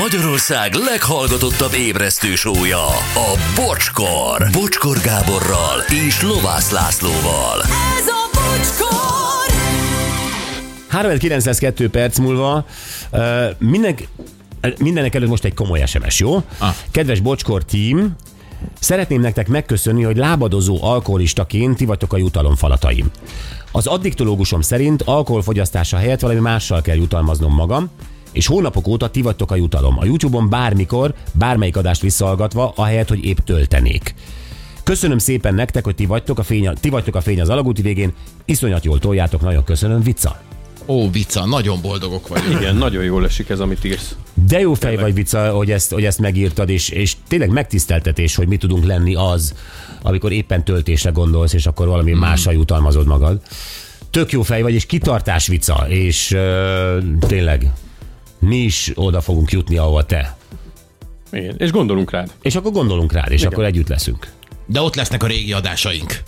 Magyarország leghallgatottabb ébresztő sója, a Bocskor. Bocskor Gáborral és Lovász Lászlóval. Ez a bocskor! 3902 perc múlva uh, mindenk, mindenek előtt most egy komoly SMS, jó? Ah. Kedves Bocskor team, szeretném nektek megköszönni, hogy lábadozó alkoholistaként ti vagytok a jutalom falataim. Az addiktológusom szerint alkoholfogyasztása helyett valami mással kell jutalmaznom magam, és hónapok óta ti vagytok a jutalom. A YouTube-on bármikor, bármelyik adást visszahallgatva, ahelyett, hogy épp töltenék. Köszönöm szépen nektek, hogy ti vagytok a fény, ti vagytok a fény az alagúti végén. Iszonyat jól toljátok, nagyon köszönöm, vicca. Ó, vicca, nagyon boldogok vagyunk. Igen, nagyon jól esik ez, amit írsz. De jó fej vagy vicca, hogy ezt, hogy ezt megírtad, és, és tényleg megtiszteltetés, hogy mi tudunk lenni az, amikor éppen töltésre gondolsz, és akkor valami hmm. mással jutalmazod magad. Tök jó fej vagy, és kitartás vicca, és ö, tényleg mi is oda fogunk jutni, ahova te. Igen. És gondolunk rád. És akkor gondolunk rád, és Igen. akkor együtt leszünk. De ott lesznek a régi adásaink.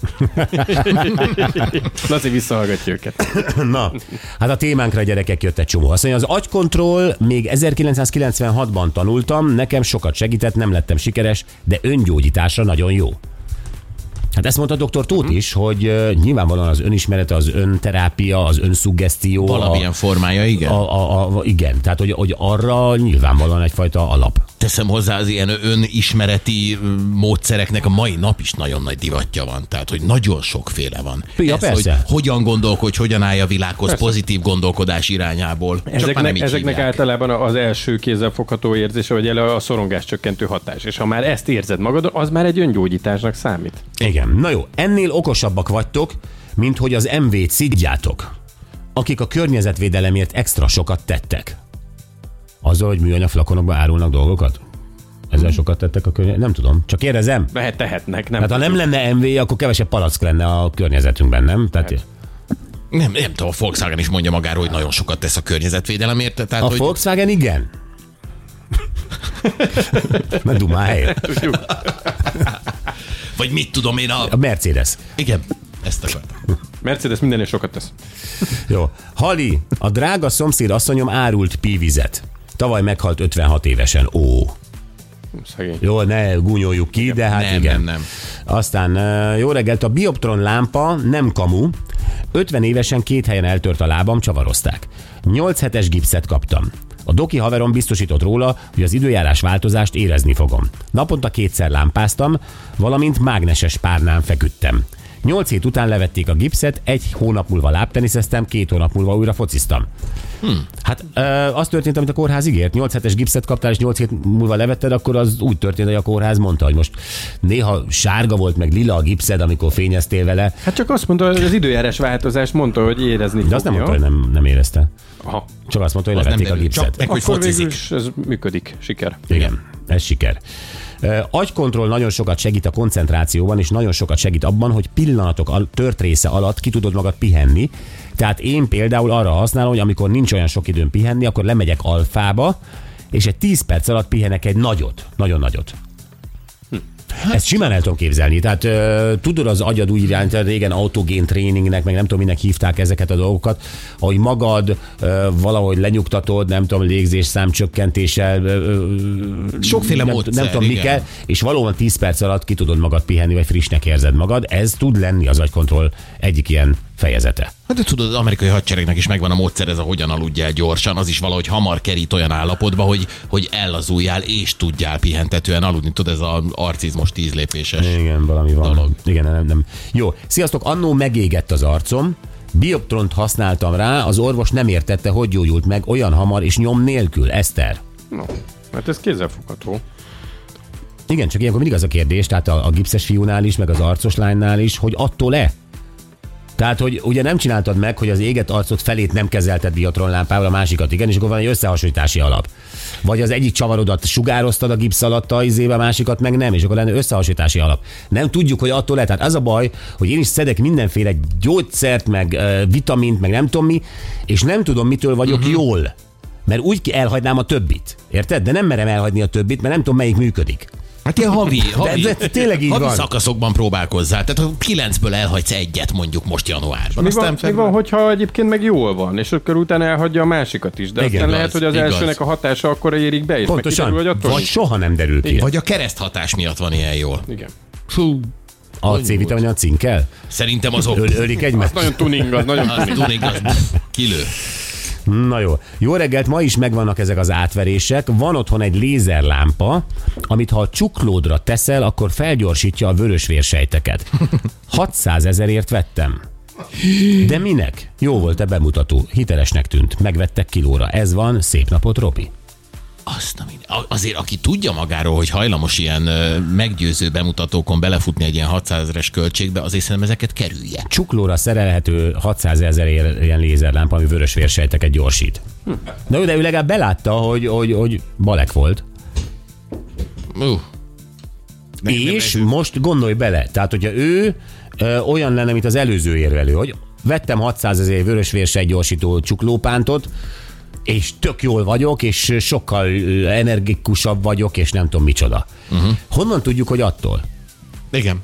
Laci visszahallgatja őket. Na, hát a témánkra gyerekek jött egy csomó. Azt mondja, az agykontroll még 1996-ban tanultam, nekem sokat segített, nem lettem sikeres, de öngyógyításra nagyon jó. Hát ezt mondta dr. Tóth is, hogy uh, nyilvánvalóan az önismeret, az önterápia, az önszuggesztió. Valamilyen a, formája, igen. a, a, a, igen, tehát hogy, hogy arra nyilvánvalóan egyfajta alap. Teszem hozzá az ilyen önismereti módszereknek a mai nap is nagyon nagy divatja van. Tehát, hogy nagyon sokféle van. Ja, Ez, persze. Hogy hogyan gondolkodj, hogyan állj a világhoz persze. pozitív gondolkodás irányából. Ezeknek, ezeknek hívják. általában az első kézzelfogható érzése, vagy elő a szorongás csökkentő hatás. És ha már ezt érzed magad, az már egy öngyógyításnak számít. Igen, na jó, ennél okosabbak vagytok, mint hogy az MV-t szidjátok, akik a környezetvédelemért extra sokat tettek. Azzal, hogy műanyag flakonokba árulnak dolgokat? Ezzel sokat tettek a környezet? Nem tudom, csak kérdezem. Lehet tehetnek, nem? Hát ha nem lenne MV, akkor kevesebb palack lenne a környezetünkben, nem? Tehát Nem, nem tudom, a Volkswagen is mondja magáról, hogy nagyon sokat tesz a környezetvédelemért. Tehát, a hogy Volkswagen igen. Na dumálj. Vagy mit tudom én a... A Mercedes. Igen, ezt akartam. Mercedes mindennél sokat tesz. Jó. Hali, a drága szomszéd asszonyom árult pívizet. Tavaly meghalt 56 évesen. Ó. Szegény. Jó, ne gúnyoljuk ki, de hát Nem, igen. nem, nem. Aztán jó reggelt, a Bioptron lámpa nem kamu. 50 évesen két helyen eltört a lábam, csavarozták. 8 hetes gipszet kaptam. A doki haverom biztosított róla, hogy az időjárás változást érezni fogom. Naponta kétszer lámpáztam, valamint mágneses párnán feküdtem. Nyolc hét után levették a gipszet, egy hónap múlva lábteniszeztem, két hónap múlva újra fociztam. Hmm. Hát ö, az történt, amit a kórház ígért. 8 hetes gipszet kaptál, és 8 hét múlva levetted, akkor az úgy történt, hogy a kórház mondta, hogy most néha sárga volt, meg lila a gipszed, amikor fényeztél vele. Hát csak azt mondta, hogy az időjárás változás mondta, hogy érezni De azt nem mondta, hogy nem, nem érezte. Aha. Csak azt mondta, hogy levették a derül, csak gipszet. meg, hogy Akkor végül focizik. is ez működik. Siker. Igen, ez siker. Agykontroll nagyon sokat segít a koncentrációban, és nagyon sokat segít abban, hogy pillanatok tört része alatt ki tudod magad pihenni. Tehát én például arra használom, hogy amikor nincs olyan sok időm pihenni, akkor lemegyek alfába, és egy 10 perc alatt pihenek egy nagyot, nagyon nagyot. Ezt simán el tudom képzelni. Tehát ö, tudod, az agyad úgy irányt, régen autogén tréningnek, meg nem tudom, minek hívták ezeket a dolgokat, hogy magad ö, valahogy lenyugtatod, nem tudom, légzés számcsökkentéssel, ö, Sokféle nem, módszer, nem tudom, mi kell, és valóban 10 perc alatt ki tudod magad pihenni, vagy frissnek érzed magad. Ez tud lenni az agykontroll egyik ilyen fejezete. Hát de tudod, az amerikai hadseregnek is megvan a módszer, ez a hogyan aludjál gyorsan, az is valahogy hamar kerít olyan állapotba, hogy, hogy ellazuljál és tudjál pihentetően aludni. Tudod, ez az arcizmos tíz lépéses. Igen, valami van. Dolog. Igen, nem, nem. Jó, sziasztok, annó megégett az arcom, Bioptront használtam rá, az orvos nem értette, hogy gyógyult meg olyan hamar és nyom nélkül. Eszter. No. Hát ez kézzelfogható. Igen, csak ilyenkor mindig az a kérdés, tehát a, a gipszes fiúnál is, meg az arcos lánynál is, hogy attól-e? Tehát, hogy ugye nem csináltad meg, hogy az éget arcot felét nem kezelted biotronlámpával, a másikat igen, és akkor van egy összehasonlítási alap. Vagy az egyik csavarodat sugároztad a gipsz alatt a izébe, a másikat meg nem, és akkor lenne összehasonlítási alap. Nem tudjuk, hogy attól le. Tehát az a baj, hogy én is szedek mindenféle gyógyszert, meg ö, vitamint, meg nem tudom mi, és nem tudom, mitől vagyok uh-huh. jól. Mert úgy elhagynám a többit. Érted? De nem merem elhagyni a többit, mert nem tudom, melyik működik. Hát ilyen havi, havi, de tényleg így havi van. szakaszokban próbálkozzál. Tehát ha kilencből elhagysz egyet mondjuk most januárban. Mi Aztán van, mi van, hogyha egyébként meg jól van, és akkor utána elhagyja a másikat is, de Igen, aztán igaz, lehet, hogy az igaz. elsőnek a hatása akkor érik be, és meg Pontosan. kiderül, hogy attól Vagy nincs. soha nem derül ki. Vagy a kereszthatás miatt van ilyen jól. Igen. Fú, A C-vitamin a cinkel? szerintem azok... Öl, ölik egymást? Nagyon tuning, az nagyon Az tudik, az kilő. Na jó. Jó reggelt, ma is megvannak ezek az átverések. Van otthon egy lézerlámpa, amit ha a csuklódra teszel, akkor felgyorsítja a vörös vérsejteket. 600 ezerért vettem. De minek? Jó volt a bemutató. Hitelesnek tűnt. Megvettek kilóra. Ez van. Szép napot, Robi. Azt a minden- a- azért, aki tudja magáról, hogy hajlamos ilyen ö, meggyőző bemutatókon belefutni egy ilyen 600 ezeres költségbe, azért szerintem ezeket kerülje. Csuklóra szerelhető 600 ezer ilyen lézerlámpa, ami vörös vérsejteket gyorsít. Na jó, de ő legalább belátta, hogy, hogy, hogy balek volt. Uh, És most gondolj bele, tehát hogyha ő ö, olyan lenne, mint az előző érvelő, hogy vettem 600 ezer vörösvérsej gyorsító csuklópántot, és tök jól vagyok, és sokkal energikusabb vagyok, és nem tudom micsoda. Uh-huh. Honnan tudjuk, hogy attól? igen.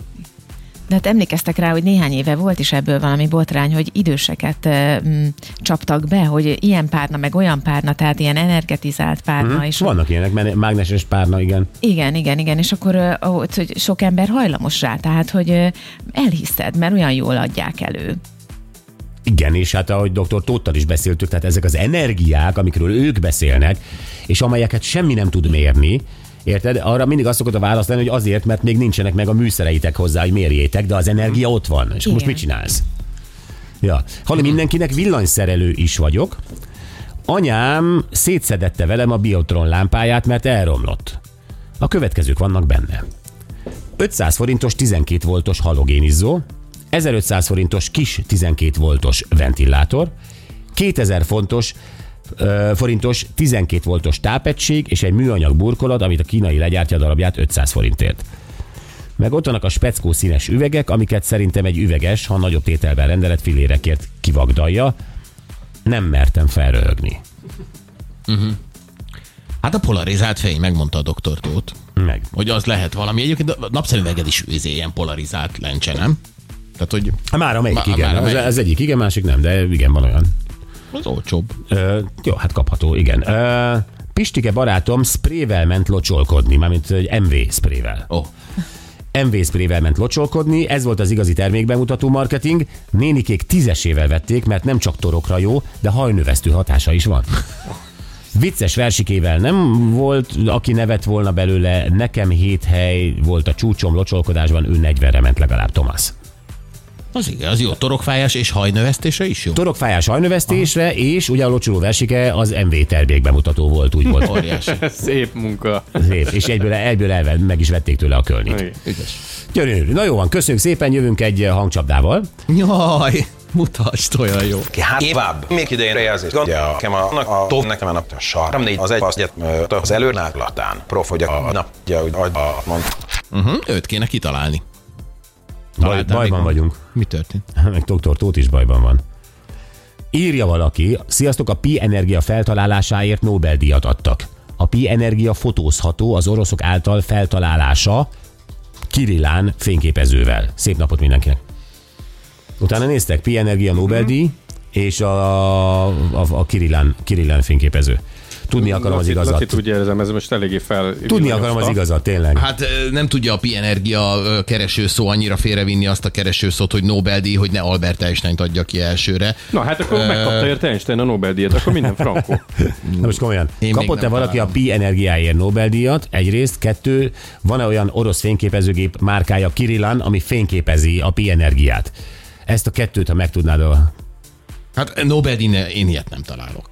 De hát emlékeztek rá, hogy néhány éve volt is ebből valami botrány, hogy időseket mm, csaptak be, hogy ilyen párna, meg olyan párna, tehát ilyen energetizált párna. Hm? És Vannak ilyenek, men- mágneses párna, igen. igen, igen, igen, és akkor hogy sok ember hajlamos rá, tehát hogy ö, elhiszed, mert olyan jól adják elő. Igen, és hát ahogy dr. Tóttal is beszéltük, tehát ezek az energiák, amikről ők beszélnek, és amelyeket semmi nem tud mérni, Érted? Arra mindig azt szokott a választ lenni, hogy azért, mert még nincsenek meg a műszereitek hozzá, hogy mérjétek, de az energia ott van. És akkor most Igen. mit csinálsz? Ja. Halli, mindenkinek villanyszerelő is vagyok. Anyám szétszedette velem a biotron lámpáját, mert elromlott. A következők vannak benne. 500 forintos 12 voltos halogénizzó, 1500 forintos kis 12 voltos ventilátor, 2000 fontos forintos 12 voltos tápegység és egy műanyag burkolat, amit a kínai legyártja darabját 500 forintért. Meg ott vannak a speckó színes üvegek, amiket szerintem egy üveges, ha nagyobb tételben rendelet filérekért kivagdalja. Nem mertem felröhögni. Hát a polarizált fény, megmondta a doktor Tóth, Meg. hogy az lehet valami. Egyébként a napszemüveged is őzé ilyen polarizált lencse, nem? Tehát, hogy Már amelyik, Már- igen. már Az, amelyik. az egyik igen, másik nem, de igen, van olyan. az olcsóbb. Ö, jó, hát kapható, igen. Ö, Pistike barátom sprével ment locsolkodni, mármint egy MV sprével. Oh. MV sprével ment locsolkodni, ez volt az igazi termékbemutató marketing. Nénikék tízesével vették, mert nem csak torokra jó, de hajnövesztő hatása is van. Vicces versikével nem volt, aki nevet volna belőle, nekem hét hely volt a csúcsom locsolkodásban, ő 40-re ment legalább, Thomas. Az igen, az jó. Torokfájás és hajnövesztése is jó. Torokfájás hajnövesztésre, és ugye a locsoló versike az MV termékbemutató volt, úgy volt. Óriási. Szép munka. Szép, és egyből, egyből elve, meg is vették tőle a kölnit. Gyönyörű. Na jó van, köszönjük szépen, jövünk egy hangcsapdával. Jaj, mutasd, olyan jó. Hát tovább. Még idején rejelzés. Gondja, nekem a, a, a tó, nekem a nap a sar. Nem négy, az egy, az, egyet, az előrnátlatán. Prof, hogy a, a nap, ugye, hogy a, a, mond, Uh-huh, őt kéne kitalálni. Baj, bajban vagyunk. Mi történt? Meg doktor Tóth is bajban van. Írja valaki, sziasztok, a Pi Energia feltalálásáért Nobel-díjat adtak. A Pi Energia fotózható az oroszok által feltalálása Kirillán fényképezővel. Szép napot mindenkinek. Utána néztek, Pi Energia Nobel-díj és a, a, a Kirillán, Kirillán fényképező. Tudni akarom az igazat. tudja, érzem, ez most eléggé fel. Tudni akarom az igazat, tényleg. Hát nem tudja a Pi Energia keresőszó annyira félrevinni azt a keresőszót, hogy Nobel-díj, hogy ne Albert Einstein adja ki elsőre. Na hát akkor megkapta érte Einstein a Nobel-díjat, akkor minden frankó. Na most komolyan. Én Kapott-e valaki a Pi energiáért Nobel-díjat? Egyrészt. Kettő, van-e olyan orosz fényképezőgép márkája Kirillan, ami fényképezi a Pi energiát? Ezt a kettőt, ha meg tudnád a... Hát Nobel-díj, ne- én ilyet nem találok.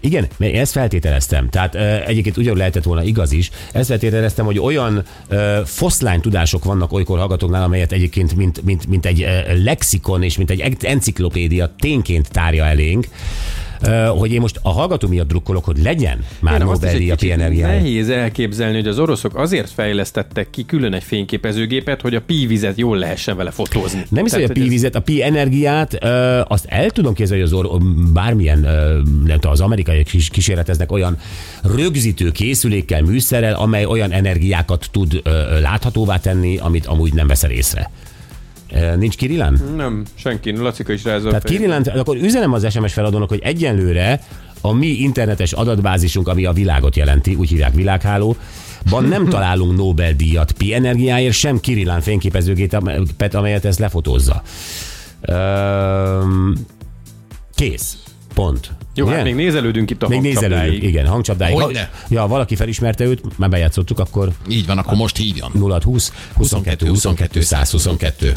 Igen, mert ezt feltételeztem. Tehát uh, egyébként ugyanúgy lehetett volna igaz is. Ezt feltételeztem, hogy olyan uh, foszlány tudások vannak olykor hallgatóknál, amelyet egyébként mint, mint, mint egy lexikon és mint egy enciklopédia tényként tárja elénk, hogy én most a hallgató miatt drukkolok, hogy legyen már Nobel-díj a energiáért. Nehéz elképzelni, hogy az oroszok azért fejlesztettek ki külön egy fényképezőgépet, hogy a pívizet jól lehessen vele fotózni. Nem hiszem, hogy a Tehát, ez- pi-vizet, a pi energiát, azt el tudom képzelni, hogy az or, bármilyen, nem tudom, az amerikaiak is kísérleteznek olyan rögzítő készülékkel, műszerrel, amely olyan energiákat tud láthatóvá tenni, amit amúgy nem veszel észre. Nincs Kirilán? Nem, senki. Lacika is rázol. Tehát Kirilán, akkor üzenem az SMS feladónak, hogy egyenlőre a mi internetes adatbázisunk, ami a világot jelenti, úgy hívják világháló, Ban nem találunk Nobel-díjat pi energiáért, sem Kirillán fényképezőgépet, amelyet ezt lefotózza. Öm, kész. Pont. Jó, Ugye? hát még nézelődünk itt a még hangcsapdáig. nézelődünk, igen, hangcsapdáig. Hogyne. Ja, valaki felismerte őt, már bejátszottuk, akkor Így van, akkor most hívjon. 0 20 22 22 122.